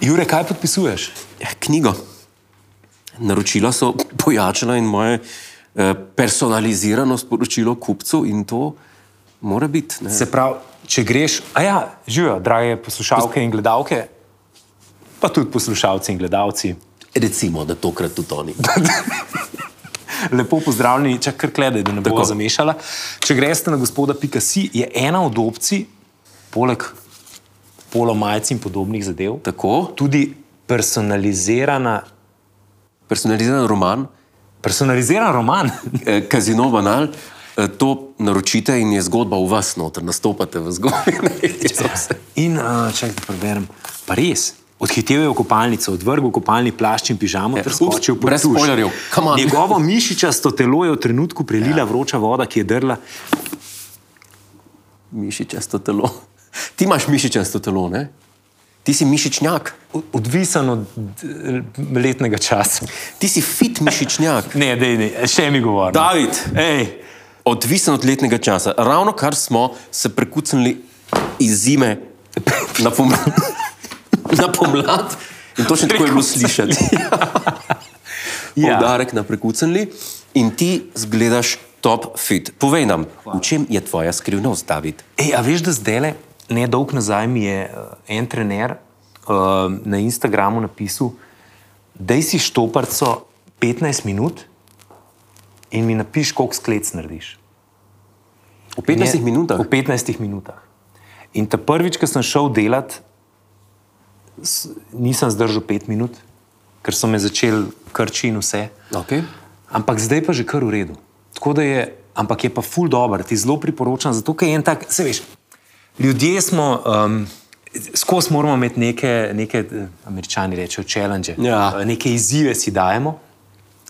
Jure, kaj podpisuješ? Ja, knjigo. Naročila so pojačala in moje eh, personalizirano sporočilo kupcu, in to mora biti. ne. Se pravi, če greš, a ja, živijo, drage poslušalke in gledalke, pa tudi poslušalci in gledalci. Recimo, da tokrat tudi oni. Lepo pozdravljeni, če kar gledaj, da ne bo zamešala. Če greste na gospoda Pikasi, je ena od opcij, poleg polomajc in podobnih zadev, Tako, tudi personalizirana, personaliziran roman, personaliziran roman. eh, Kazino Banal, eh, to naročite in je zgodba v vas, noter nastopate v zgodbi. In uh, če ti preberem, pa res. Odhitev je v kopalnico, odvrgel kopalni plašč in pižamo ter ups, skočil po brez spoilerjev, come on. Njegovo mišičasto telo je v trenutku prelila ja. vroča voda, ki je drla. Mišičasto telo. Ti imaš mišičasto telo, ne? Ti si mišičnjak, Odvisen od eh, letnega časa. ti si fit mišičnjak. Ne, dej, ne, še mi govori. David, Ej, odvisen od letnega časa. Ravno kar smo se prekucnili iz zime na pomlad. Na pomlad. In točno tako je bilo slišati. Ja. Poudarek na prekucnili in ti zgledaš top fit. Povej nam, v čem je tvoja skrivnost, David? Ej, a veš, da zdaj le, ne dolgo nazaj mi je uh, en trener uh, na Instagramu napisal, da si štoparco 15 minut in mi napiš, koliko sklec narediš. V 15 Ne, minutah. V 15 minutah. In ta prvič, ko sem šel delat, nisem zdržal 5 minut, ker so me začeli krči in vse. Okay. Ampak zdaj pa že kar v redu. Tako da je, ampak je pa ful dobr, ti zelo priporočam, zato ker je en tak, se veš, ljudje smo. Um, Skozi moramo imeti neke, neke eh, američani rečejo, challenge, Ja. eh, neke izzive si dajemo.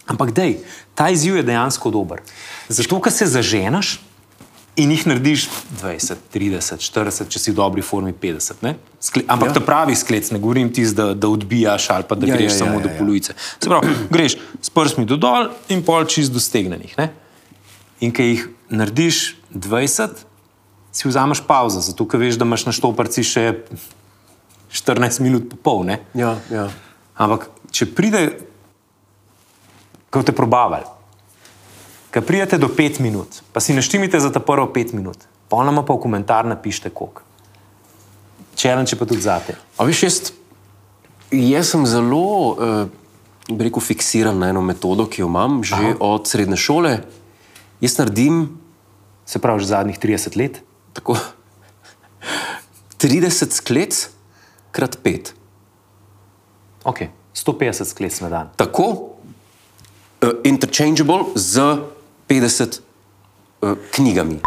Ampak dej, ta izziv je dejansko dober. Zato, ker se zaženaš in jih narediš 20, 30, 40, če si v dobri formi 50. ne? Skle, ampak ja. Ta pravi sklec, ne govorim ti, da, da odbijaš ali pa da Ja, ja, greš ja, samo ja, ja, do polovice. Se pravi, greš s prstmi do dol in pol čist do stegnenih. Ne? In ki jih narediš 20, si vzameš pauzo, zato ker veš, da imaš na štoparci še 14 minut po pol. Ne? Ja, ja. Ampak če pride, ko te probavali, ko pridete do 5 minut, pa si naštimite za ta prvo 5 minut, pa nama pa v komentar napišite koliko. Challenge je pa tudi zate. A veš, jaz, jaz sem zelo, uh, bi rekel, fiksiran na eno metodo, ki jo imam že Aha. od srednje šole. Jaz naredim Se pravi, že zadnjih 30 let. tako 30 sklec krat 5. Ok, 150 sklec na dan. Tako uh, interchangeable z 50 uh, knjigami.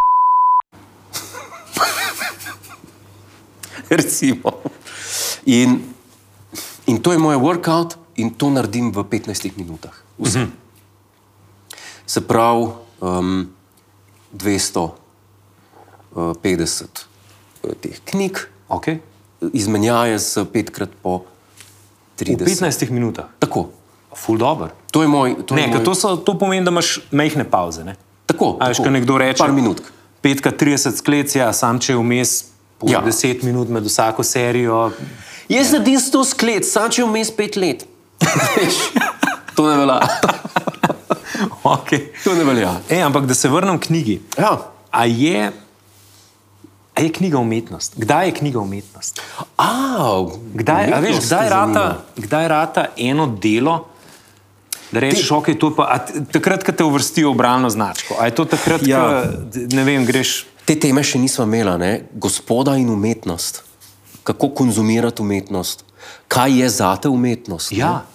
Recimo. In, in to je moj workout, in to naredim v 15 minutah. Vse. -hmm. Se pravi, um, 250 uh, teh knjig, Okay. izmenjaje z petkrat po V 30. 15 minutah. Tako. Ful dobr. To je moj. To je Ne, moj... ker to, so, to pomeni, da imaš mehne pauze. Ne? Tako. A veš, ko nekdo reče, Par minut. Petka 30 sklec, ja, sam če je vmes po Ja. ja. 10 minut med vsako serijo. Jaz naredim sto sklec, sam če vmes pet let. Veš, to ne velja. Okay. To ne velja. E, ampak da se vrnem k knjigi. Ja. A je, a je knjiga umetnost? Kdaj je knjiga umetnost? A, Kdaj, a veš, kdaj, rata, kdaj rata eno delo, da rečeš, ok, to je pa a takrat, ko te uvrstijo v bralno značko. A je to takrat, Ja. ko ne vem, greš. Te teme še nismo imeli, ne? gospoda in umetnost. Kako konzumirati umetnost, kaj je zate umetnost? ne? Ja.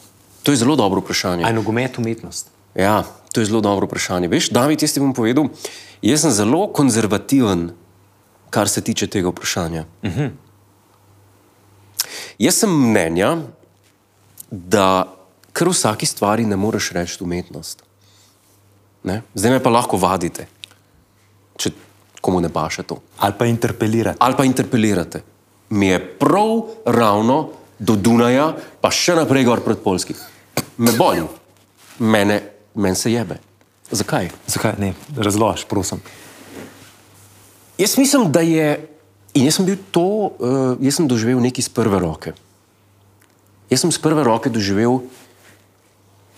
To je zelo dobro vprašanje. A je nogomet umetnost? Ja, to je zelo dobro vprašanje. Veš, David, jaz ti bom povedal, jaz sem zelo konzervativen, kar se tiče tega vprašanja. Uh -huh. Jaz sem mnenja, da kar v vsaki stvari ne moreš reči umetnost. Ne? Zdaj me pa lahko vadite, če komu ne paše to. Ali pa interpelirati. Ali pa interpelirate. Mi je prav ravno do Dunaja, pa še naprej gor pred Polski. Me boli. Mene meni se jebe. Zakaj? Zakaj ne? Razloži, prosim. Jaz mislim, da je, in jaz sem bil to, uh, jaz sem doživel nekaj iz prve roke. Jaz sem iz prve roke doživel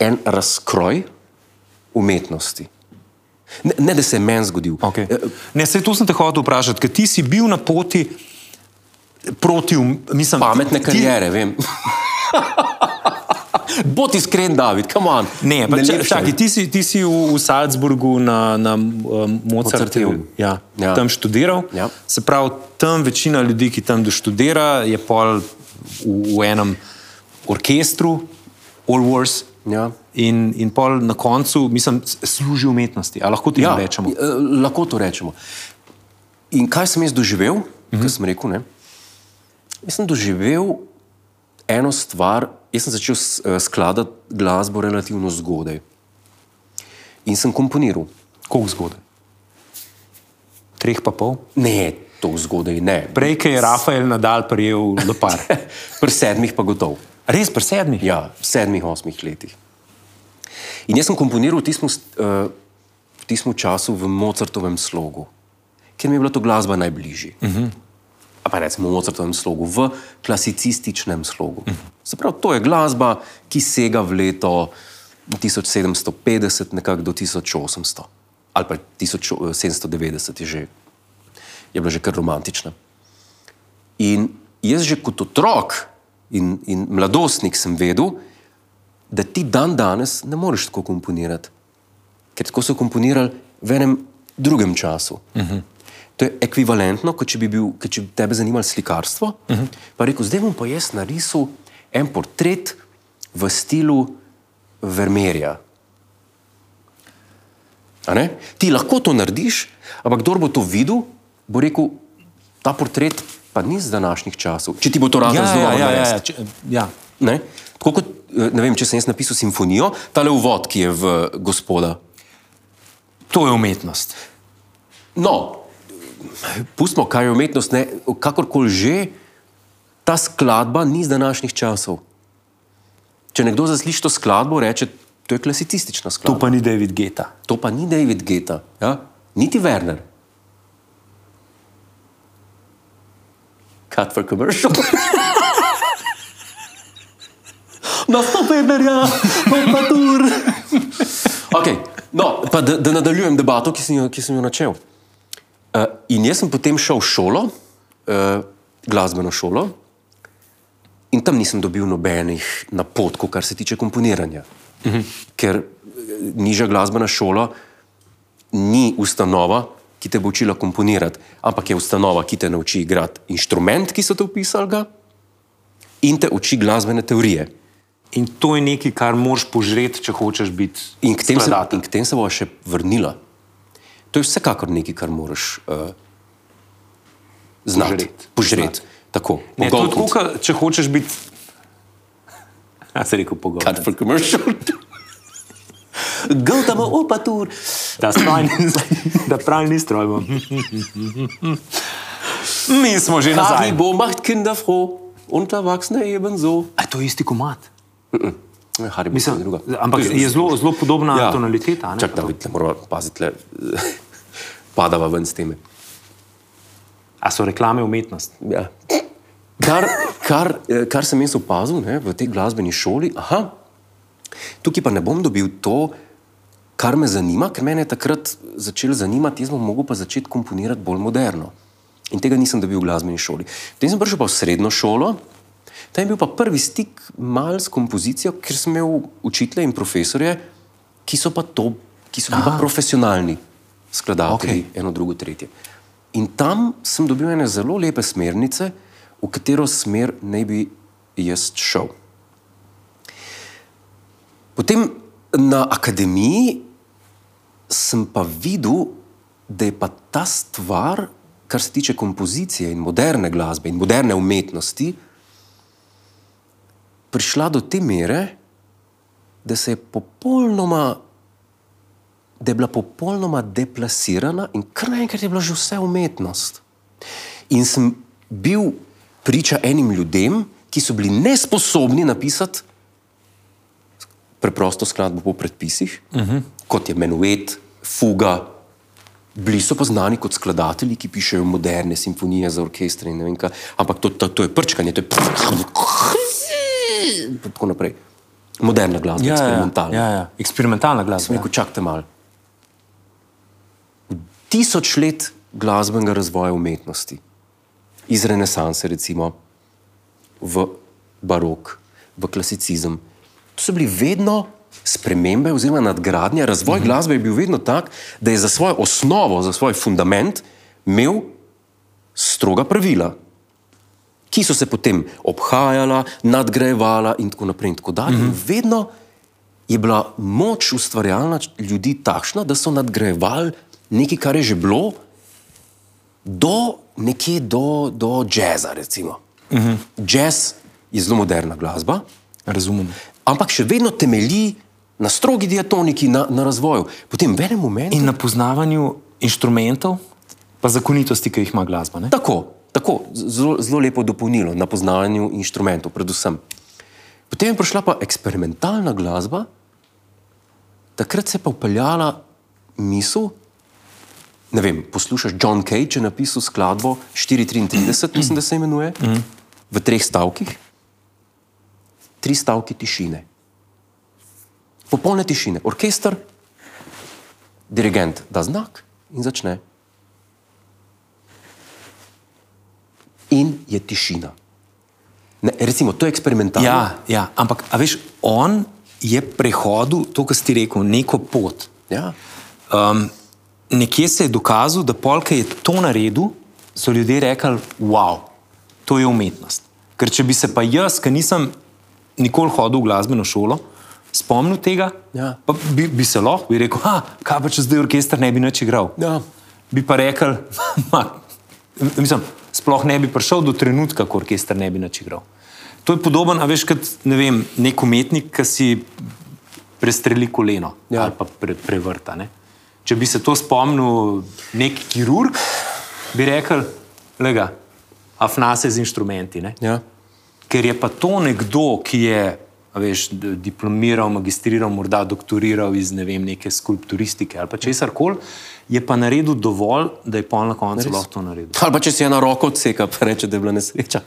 en razkroj umetnosti. Ne, ne da se je meni zgodil. Okay. Eh, Ne, se to sem te hotel vprašati, ker ti si bil na poti proti, mislim, Pametne ti- karijere, vem. Bodi iskren, David, come on. Ne, pa če, čakaj, ti si, ti si v, v Salzburgu na, na um, Mozartu ja, Ja. tam študiral. Ja. Se pravi, tam večina ljudi, ki tam doštudira, je pol v, v enem orkestru, All Wars. Ja. In, in pol na koncu, mislim, služi umetnosti. A lahko ti ja. rečemo? eh, Lahko to rečemo. In kaj sem jaz doživel, mm -hmm. kar sem rekel? Ne? Jaz sem doživel eno stvar, jaz sem začel eh, skladati glasbo relativno zgodaj. In sem komponiral. Koliko zgodaj? Treh pa pol. Ne, to zgodaj ne. Prej, ki je Rafael Nadal prijel lopar. Pri sedmih pa gotov. Res, pri sedmih? Ja, sedmih, osmih letih. In jaz sem komponiral v tistem, uh, v tistem času v Mozartovem slogu, ker mi je bila to glasba najbližji. Uh -huh. A pa recimo v Mozartovem slogu, v klasicističnem slogu. Uh -huh. Se pravi, to je glasba, ki sega v leto 1750, nekako do 1800 ali pa 1790 je že, je bila že kar romantična. In jaz že kot otrok in, in mladostnik sem vedel, da ti dan danes ne moreš tako komponirati. Ker tako so komponirali v enem drugem času. Uh -huh. To je ekvivalentno, kot če bi, bil, kot če bi tebe zanimalo slikarstvo. Uh -huh. Pa rekel, zdaj bom pa jaz narisal en portret v stilu Vermeerja. Ti lahko to narediš, ampak kdo bo to videl, bo rekel, ta portret pa ni z današnjih časov. Če ti bo to rado ja, znova ja, ja, ja, narediti. če- ja. Ne? Tako kot, eh, ne vem, če sem jaz napisal simfonijo, ta le uvod, ki je v gospoda. To je umetnost. No, pustimo, kaj je umetnost, ne, kakorkoli že, ta skladba ni z današnjih časov. Če nekdo zasliši to skladbo, reče, to je klasicistična To skladba. pa ni David Geta. To pa ni David Geta, ja? niti Werner. Cut for commercial. Nastop Wernerja, opatur. okay, no, pa da, da nadaljujem debato, ki sem jo, ki sem jo načel. Uh, in jaz sem potem šel v šolo, uh, glasbeno šolo, in tam nisem dobil nobenih napotkov, kar se tiče komponiranja. Uh -huh. Ker eh, nižja glasbena šola ni ustanova, ki te bo učila komponirati, ampak je ustanova, ki te nauči igrati inštrument, ki so te upisali, ga, in te uči glasbene teorije. In to je nekaj, kar moraš požreti, če hočeš biti In k tem se, skladatelj. in k tem se bo še vrnila. To je vsekakor nekaj, kar moraš uh, znati. Požret. Požret. Tako, Ne, to je tako, če hočeš biti. A se rekel pogovor. Cut for commercial. Gotamo opatur. Da, da pravi ni stroj. bom. Mi smo že nazaj. Harry Bo macht Kinder froh, Unterwachsene ebenso. A to je isti komat. Ne, Harry Bo Mislim, je druga. ampak je zelo, zelo podobna ja. tonaliteta. a ne? Čak, da vidite, moramo paziti, le, padava ven s teme. A so reklame umetnost? Ja. Kar, kar, eh, kar sem jaz opazil ne, v tej glasbeni šoli, aha, tukaj pa ne bom dobil to, kar me zanima, ker me je takrat začelo zanimati, jaz bom mogel pa začeti komponirati bolj moderno. In tega nisem dobil v glasbeni šoli. Potem sem prišel pa v srednjo šolo, tam je bil pa prvi stik mal s kompozicijo, ker sem imel učitelje in profesorje, ki so pa to, ki so bili pa profesionalni skladatelji, okay. eno, drugo, tretje. In tam sem dobil ene zelo lepe smernice, v katero smer naj bi jaz šel. Potem na akademiji sem pa videl, da je pa ta stvar, kar se tiče kompozicije in moderne glasbe in moderne umetnosti, prišla do te mere, da se je popolnoma, da je bila popolnoma deplasirana in kar naenkrat je bila že vse umetnost. In sem bil priča enim ljudem, ki so bili nesposobni napisati preprosto skladbo po predpisih, uh -huh. kot je menuet, fuga. Bili so pa znani kot skladatelji, ki pišejo moderne simfonije za orkestre. kaj. Ampak to, to, to je prčkanje, to je tako naprej. Moderna glasba, Ja, ja, eksperimentalna. ja, ja. Eksperimentalna glasba. Sem rekel, čakajte malo. Tisoč let glasbenega razvoja umetnosti, iz renesanse, recimo v barok, v klasicizem, to so bili vedno spremembe oziroma nadgradnja. Razvoj mm -hmm. glasbe je bil vedno tak, da je za svojo osnovo, za svoj fundament imel stroga pravila, ki so se potem obhajala, nadgrajevala in tako naprej. In tako dalje. Mm -hmm. Vedno je bila moč ustvarjalna ljudi takšna, da so nadgrajevali nekaj, kar je že bilo, do nekje do, do jazza. Recimo. Mm -hmm. Jazz je zelo moderna glasba, Razumem. Ampak še vedno temelji na strogi diatoniki, na, na razvoju. Potem v enem momentu. In na poznavanju inštrumentov, pa zakonitosti, ki jih ima glasba. Ne? Tako, tako zelo, zelo lepo dopolnilo na poznavanju inštrumentov, predvsem. Potem je prišla pa eksperimentalna glasba, takrat se je pa upeljala misel. Ne vem, poslušaš John Cage, je napisal skladbo 433, mislim, da se imenuje, v treh stavkih. Tri stavki tišine. Popolne tišine. Orkester, dirigent da znak in začne. in je tišina. Ne, recimo, to je eksperimentalno. Ja, ja, ampak veš, on je prehodil to, kar si rekel, neko pot. Ja. Um, nekje se je dokazal, da polk je to naredil, so ljudje rekli, wow, to je umetnost. Ker če bi se pa jaz, ki nisem nikoli hodil v glasbeno šolo, spomnil tega, Ja. pa bi, bi se lahko bi rekel, "Ha, kaj pa če zdaj orkester ne bi nič igral. Ja. Bi pa rekel, "Ma, mislim, sploh ne bi prišel do trenutka, ko orkester ne bi nič igral. To je podoben, a veš, kot ne vem, nek umetnik, ki si prestreli koleno Ja. ali pa pre, prevrta. Ne? Če bi se to spomnil nek kirurg, bi rekel, lega, afnase z inštrumenti. Ne? Ja. Ker je pa to nekdo, ki je veš, diplomiral, magistriral, morda doktoriral iz ne vem, neke skulpturistike ali pa česar koli, je pa naredil dovolj, da je pol na koncu lahko to naredil. Ali pa če si ena roko odseka, pa reče, da je bila nesreča.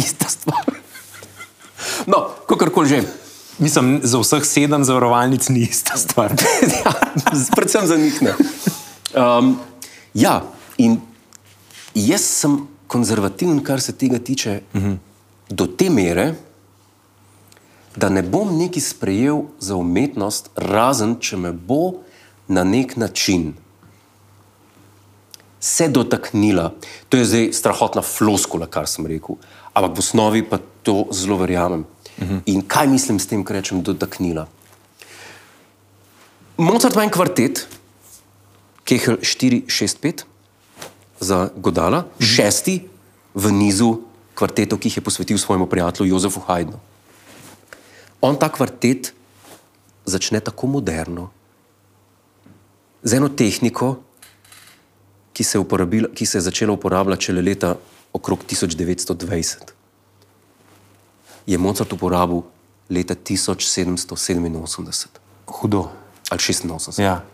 Ista stvar. No, kakorkoli že. Mislim, za vseh sedem zavarovalnic ni ista stvar. ja, predvsem za njih ne. Um, ja, in jaz sem konzervativen, kar se tega tiče, uh -huh. do te mere, da ne bom nekaj sprejel za umetnost, razen če me bo na nek način se dotaknila. To je zdaj strahotna floskula, kar sem rekel, ampak v osnovi pa to zelo verjamem. Uh -huh. In kaj mislim s tem, ko rečem dotaknila? Mozart ima en kvartet, Kehel 465 za Godala, šesti v nizu kvartetov, ki jih je posvetil svojemu prijatelju Jozefu Haydnu. On ta kvartet začne tako moderno, z eno tehniko, ki se ki se je začela uporabljati šele leta okrog 1920. Je Mozart uporabil leta 1787 Hudo. ali 86. Ja.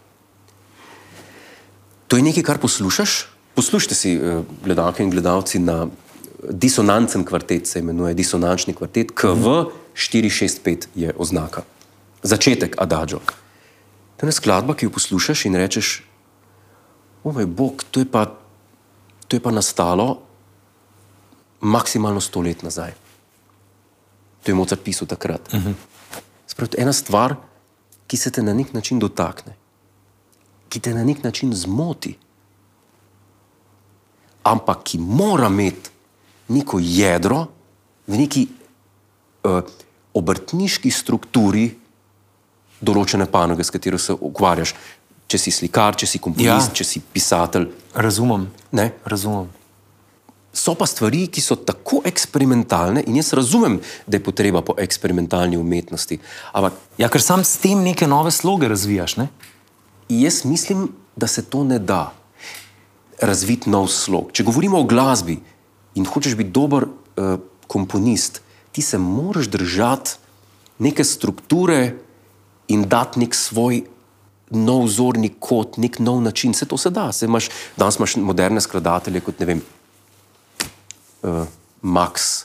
To je nekaj, kar poslušaš. Poslušajte si, eh, gledalke in gledalci, na disonancen kvartet se imenuje disonančni kvartet, KV 465 je oznaka. Začetek Adagio. To je skladba, ki jo poslušaš in rečeš, o moj bog, to je pa, to je pa nastalo maksimalno sto let nazaj. To je Mozart pisal takrat. Uh -huh. Sprav, to je ena stvar, ki se te na nek način dotakne ki te na nek način zmoti, ampak ki mora imeti neko jedro v neki uh, obrtniški strukturi določene panoge, s katero se ukvarjaš. Če si slikar, če si komponist, ja. Ja. če si pisatelj. Razumem. Ne? Razumem. So pa stvari, ki so tako eksperimentalne, in jaz razumem, da je potreba po eksperimentalni umetnosti. Ampak Ja, ker sam s tem neke nove sloge razvijaš. Ne? Jaz mislim, da se to ne da razviti nov slog. Če govorimo o glasbi in hočeš biti dober uh, komponist, ti se moraš držati neke strukture in dati nek svoj nov vzorni kot, nek nov način. Vse to se da. Se imaš, danes imaš moderne skladatelje kot ne vem, uh, Max,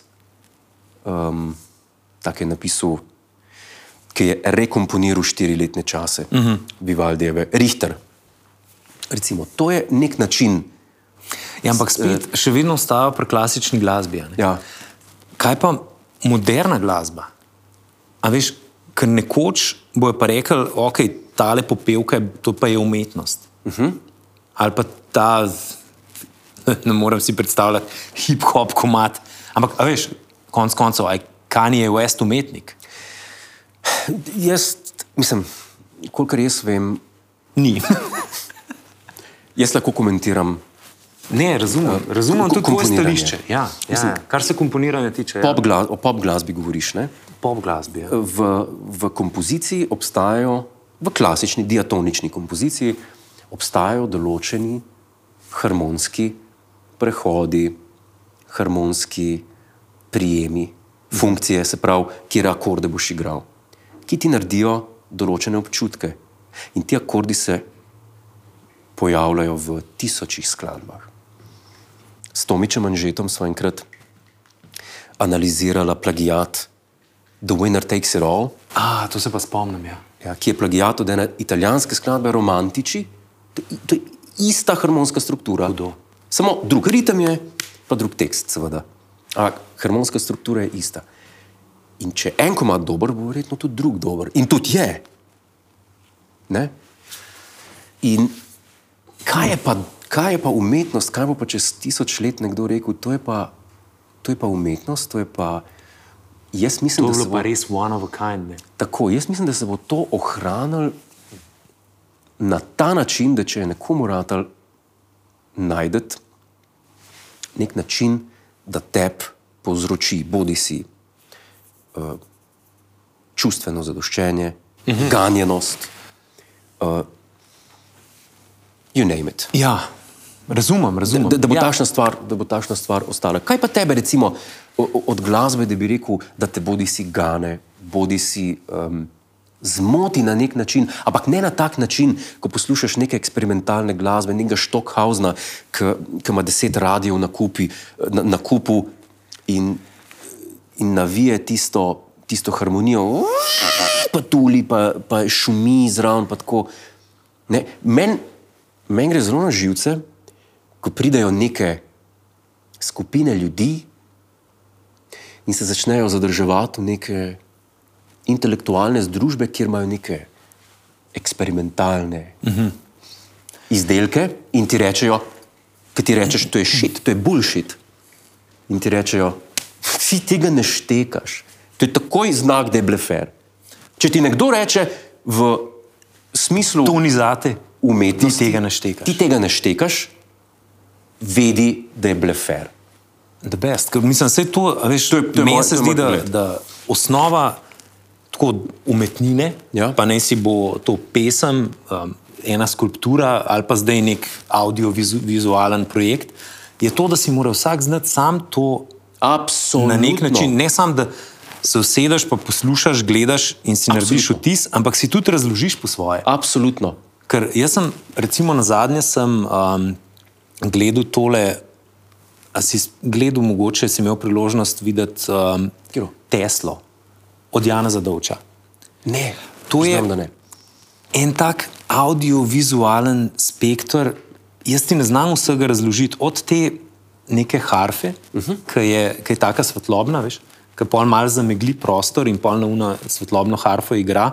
um, tako je napisal, ki je rekomponiral štiriletne čase, uh -huh. Vivaldijeve, Richter. Recimo, to je nek način. Ja, ampak spet, še vedno ostaja pri klasični glasbi. Ja. Kaj pa moderna glasba? A veš, ker nekoč bojo pa rekli, ok, tale popevka, je- to pa je umetnost. Uh -huh. Ali pa ta, ne morem si predstavljati, hip-hop komat. Ampak, veš, konc koncev, aj Kanye West umetnik? Jaz, mislim, kolikor jaz vem, Ni. jaz lahko komentiram ne, razumem, razumem ko- tudi tvoje stališče. Ja, ja, Mislim- ja. Kar se komponiranja tiče, pop, ja. gla, o pop glasbi, govoriš. Ne? pop glasbi. Ja. V, v kompoziciji obstajajo, v klasični diatonični kompoziciji, obstajajo določeni harmonski prehodi, harmonski prijemi, funkcije, se pravi, kje akorde boš igral, ki ti naredijo določene občutke. In ti akordi se pojavljajo v tisočih skladbah. S Tomičem Anžetom smo enkrat analizirala plagiat The Winner Takes It All, A, to se pa spomnim. Ja. ja, ki je plagiat od ene italijanske skladbe Romantici. To, to je ista harmonska struktura. Hudo. Samo drug ritem je, pa drug tekst, seveda. Ampak harmonska struktura je ista. In če en komad dober, bo verjetno tudi drug dober. In tudi je. Ne? In kaj je, pa, kaj je pa umetnost, kaj bo pa čez tisoč let nekdo rekel, to je pa, to je pa umetnost, to je pa. Jaz mislim, To da je se bilo bo pa res one of a kind. Ne? Tako, jaz mislim, da se bo to ohranilo na ta način, da če je nekomu ratal najdete nek način, da te povzroči, bodi si uh, čustveno zadoščenje, uh -huh. ganjenost, uh, you name it. Ja, razumem, razumem. Da, da, bo ja. stvar, da bo takšna stvar ostala. Kaj pa tebe, recimo, od glasbe, da bi rekel, da te bodi si gane, bodi si um, zmoti na nek način, ampak ne na tak način, ko poslušaš neke eksperimentalne glasbe, nekega Štokhausna, ki ima deset radijev na, kupi, na, na kupu in, in navije tisto, tisto harmonijo, pa tuli, pa, pa šumi zraven. Ne, Meni men gre zelo na živce, ko pridejo neke skupine ljudi in se začnejo zadrževati v neke intelektualne združbe, kjer imajo neke eksperimentalne uh -huh. izdelke in ti rečejo, ki ti rečeš, to je šit, to je bullshit. In ti rečejo, ti tega ne štekaš. To je takoj znak, da je blefer. Če ti nekdo reče v smislu To ni zate. Umetnosti, Ti tega ne štekaš. Ti tega ne štekaš, vedi, da je blefer. The best. Ker, mislim, vse to, veš, To je- to je meni se zdi, da, da osnova tako umetnine, Ja. pa naj si bo to pesem, um, ena skulptura ali pa zdaj nek audiovizualen projekt, je to, da si mora vsak znati sam to Absolutno. na nek način. Ne samo, da se usedeš, pa poslušaš, gledaš in si narediš Absolutno. vtis, ampak si tudi razložiš po svoje. Absolutno. Ker jaz sem, recimo, na zadnje sem um, gledal tole. A si gledal, mogoče si imel priložnost videti um, Katero? Teslo od Jana Zadovča. Ne, To je- Znam, ne. En tak audiovizualen spektr, jaz ti ne znam vsega razložiti, od te neke harfe, uh -huh. ki je, ki je tako svetlobna, veš, ki pol malo zamegli prostor in pol na uno svetlobno harfo igra,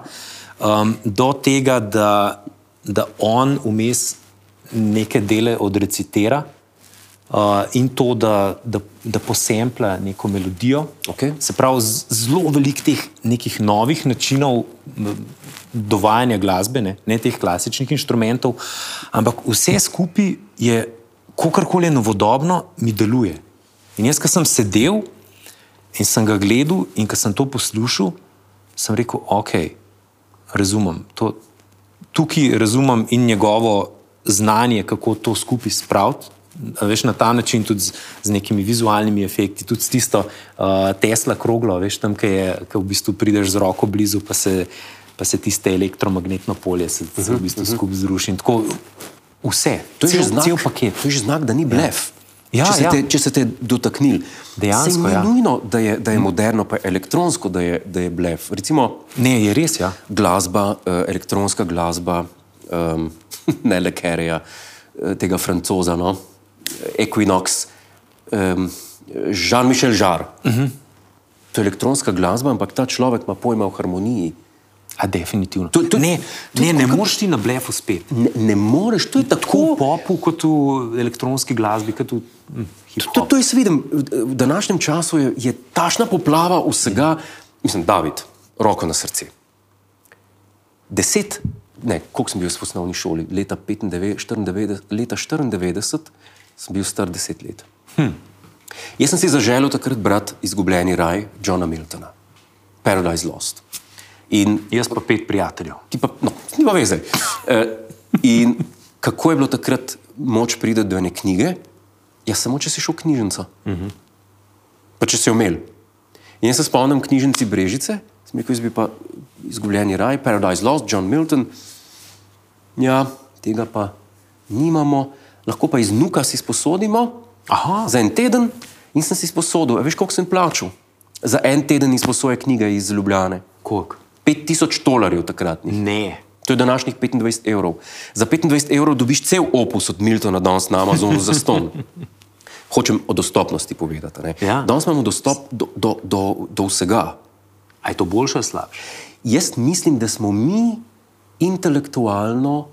um, do tega, da, da on vmes neke dele odrecitira. Uh, in to, da, da, da posempla neko melodijo. Okej. Se pravi, zelo veliko teh nekih novih načinov dovajanja glasbe, ne, ne teh klasičnih inštrumentov, ampak vse skupaj je, kakorkoli je novodobno, mi deluje. In jaz, ko sem sedel in sem ga gledal, in ko sem to poslušal, sem rekel, ok, razumem. To, tukaj razumem in njegovo znanje, kako to skupaj spraviti Veš, na ta način tudi z, z nekimi vizualnimi efekti, tudi s tisto uh, Tesla kroglo, veš, tam, ki je, ki v bistvu prideš z roko blizu, pa se, pa se tiste elektromagnetno polje se, se v bistvu skupaj zruši. In Tako, vse, To je, cel, že znak, cel paket. to je že znak, da ni blef. Ja, če, se ja. te, če se te dotaknil. Dejansko, ni ja. nujno, da je, da je moderno, pa je elektronsko, da je, da je blef. Recimo Ne, je res, ja. glasba, uh, elektronska glasba, um, ne le Kerija, uh, tega francoza, no? Equinox, um, Jean-Michel Jarre. Uh Mhm. -huh. To je elektronska glasba, ampak ta človek ima pojma o harmoniji. A, definitivno. To- to- ne, to ne, ne moreš ti na blefu spet. Ne, ne moreš, to je Tako tako. v popu, kot v elektronski glasbi, kot v hm, To, hip-hopu. to jaz vidim, v današnjem času je, je tašna poplava vsega, mislim, David, roko na srce. Deset, ne, koliko sem bil v osnovni šoli, leta 95, 94, leta 94 sem bil star deset let. Hm. Jaz sem si zaželel takrat brati Izgubljeni raj Johna Miltona, Paradise Lost. In Jaz pa pet prijateljev. ti pa, no, nima veze. Uh, in kako je bilo takrat moč priti do ene knjige? Ja, samo če si šel v knjižnico. Uh -huh. Pa če si jo imel. In jaz se spomnim knjižnici Brežice, sem rekel, jaz bi pa izgubljeni raj, Paradise Lost, John Milton. Ja, tega pa nimamo, lahko pa iz nuka si sposodimo Aha. za en teden in sem si sposodil. A veš, koliko sem plačal? Za en teden izposoje knjige iz Ljubljane. Koliko? 5000 dolarjev takratnih. Ne. To je današnjih 25 evrov. Za 25 evrov dobiš cel opus od Miltona danes na Amazonu za ston. Hočem o dostopnosti povedati. ne. Ja. Danes imamo dostop do, do, do, do vsega. A je to boljše ali slabše? Jaz mislim, da smo mi intelektualno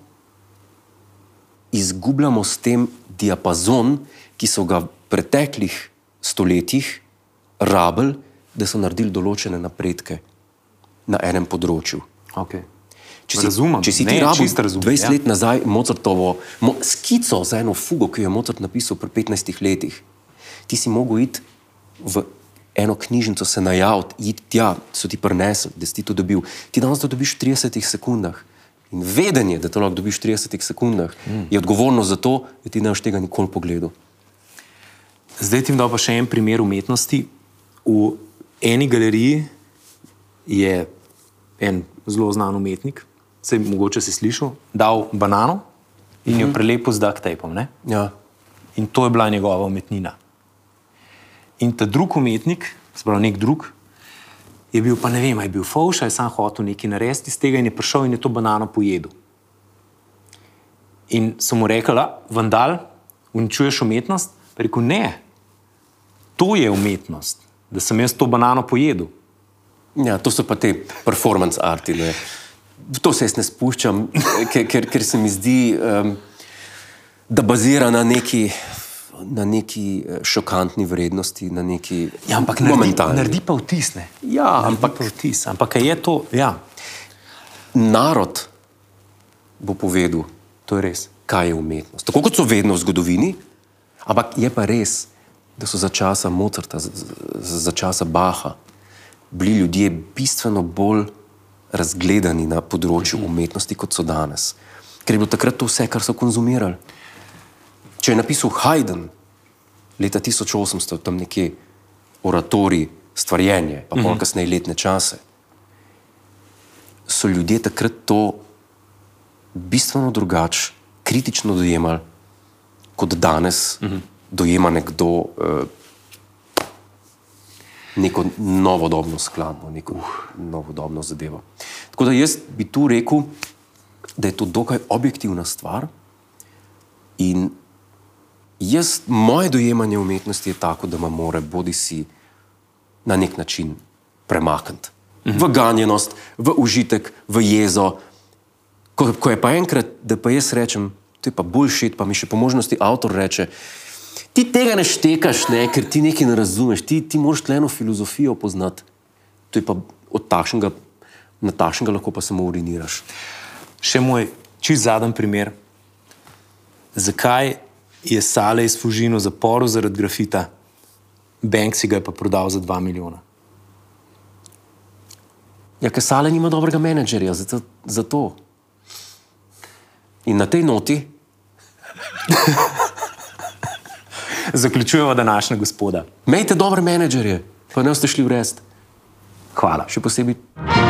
izgubljamo s tem diapazon, ki so ga v preteklih stoletjih rabili, da so naredili določene napredke na enem področju. Okay. Če si, Razumem. če si Ne, ti rabil razumem, 20 ja. let nazaj Mozartovo mo, skico za eno fugo, ki jo je Mozart napisal pri 15 letih, ti si mogel iti v eno knjižnico, se najaviti, iti tja, so ti prinesli, da si to dobil. Ti danes to dobiš v 30 sekundah. In vedenje, da to lahko dobiš v 30 sekundah, mm. je odgovorno za to, da ti ne boš tega nikoli pogledal. Zdaj ti bom dal pa še en primer umetnosti. V eni galeriji je en zelo znan umetnik, se mogoče si slišal, dal banano in jo prelepil z duct tapom. Ne? Ja. In to je bila njegova umetnina. In ta drug umetnik, se pravi nek drug, je bil pa ne vem, ali je bil fauš, ali je sam hotel nekaj narediti iz tega in je prišel in je to banano pojedel. In so mu rekli, da vandal, uničuješ umetnost. Rekel, ne, to je umetnost, da sem jaz to banano pojedel. Ja, to so pa te performance arti. Ne. To se jaz ne spuščam, ker, ker, ker se mi zdi, um, da bazira na neki, na neki eh, šokantni vrednosti, na neki Ja, ampak naredi, momentalni. naredi pa vtis. Ne? Ja, Naredi ampak pa vtis. Ampak je to, ja, narod bo povedal, to je res. kaj je umetnost. Tako kot so vedno v zgodovini, ampak je pa res, da so za časa Mozarta, za, za, za časa Baha, bili ljudje bistveno bolj razgledani na področju umetnosti, kot so danes. Ker je bilo takrat to vse, kar so konzumirali. Če je napisal Haydn leta 1800, tam nekje oratorij, stvarjenje, pa pol kasneje letne čase, so ljudje takrat to bistveno drugače, kritično dojemali, kot danes uh -huh. dojema nekdo uh, neko novodobno skladbo, neko uh. novodobno zadevo. Tako da jaz bi tu rekel, da je to dokaj objektivna stvar. In jaz, moje dojemanje umetnosti je tako, da me mora bodi si na nek način premakniti. V ganjenost, v užitek, v jezo. Ko, ko je pa enkrat, da pa jaz rečem, to je pa boljšit, pa mi še po možnosti avtor reče. Ti tega ne štekaš, ne, ker ti nekaj ne razumeš, ti, ti moraš tleno filozofijo poznati. To je pa od takšnega, na takšnega lahko pa samo uriniraš. Še moj čist zadnji primer. Zakaj je Sale iz Fužino zaporil zaradi grafita, Banksy ga je pa prodal za 2 milijona? Ja, ker Sale nima dobrega menedžerja, zato, zato. In na tej noti zaključujemo današnjo gospoda. Imejte dobre menedžerje, pa ne ste šli v rest. Hvala. Še posebej.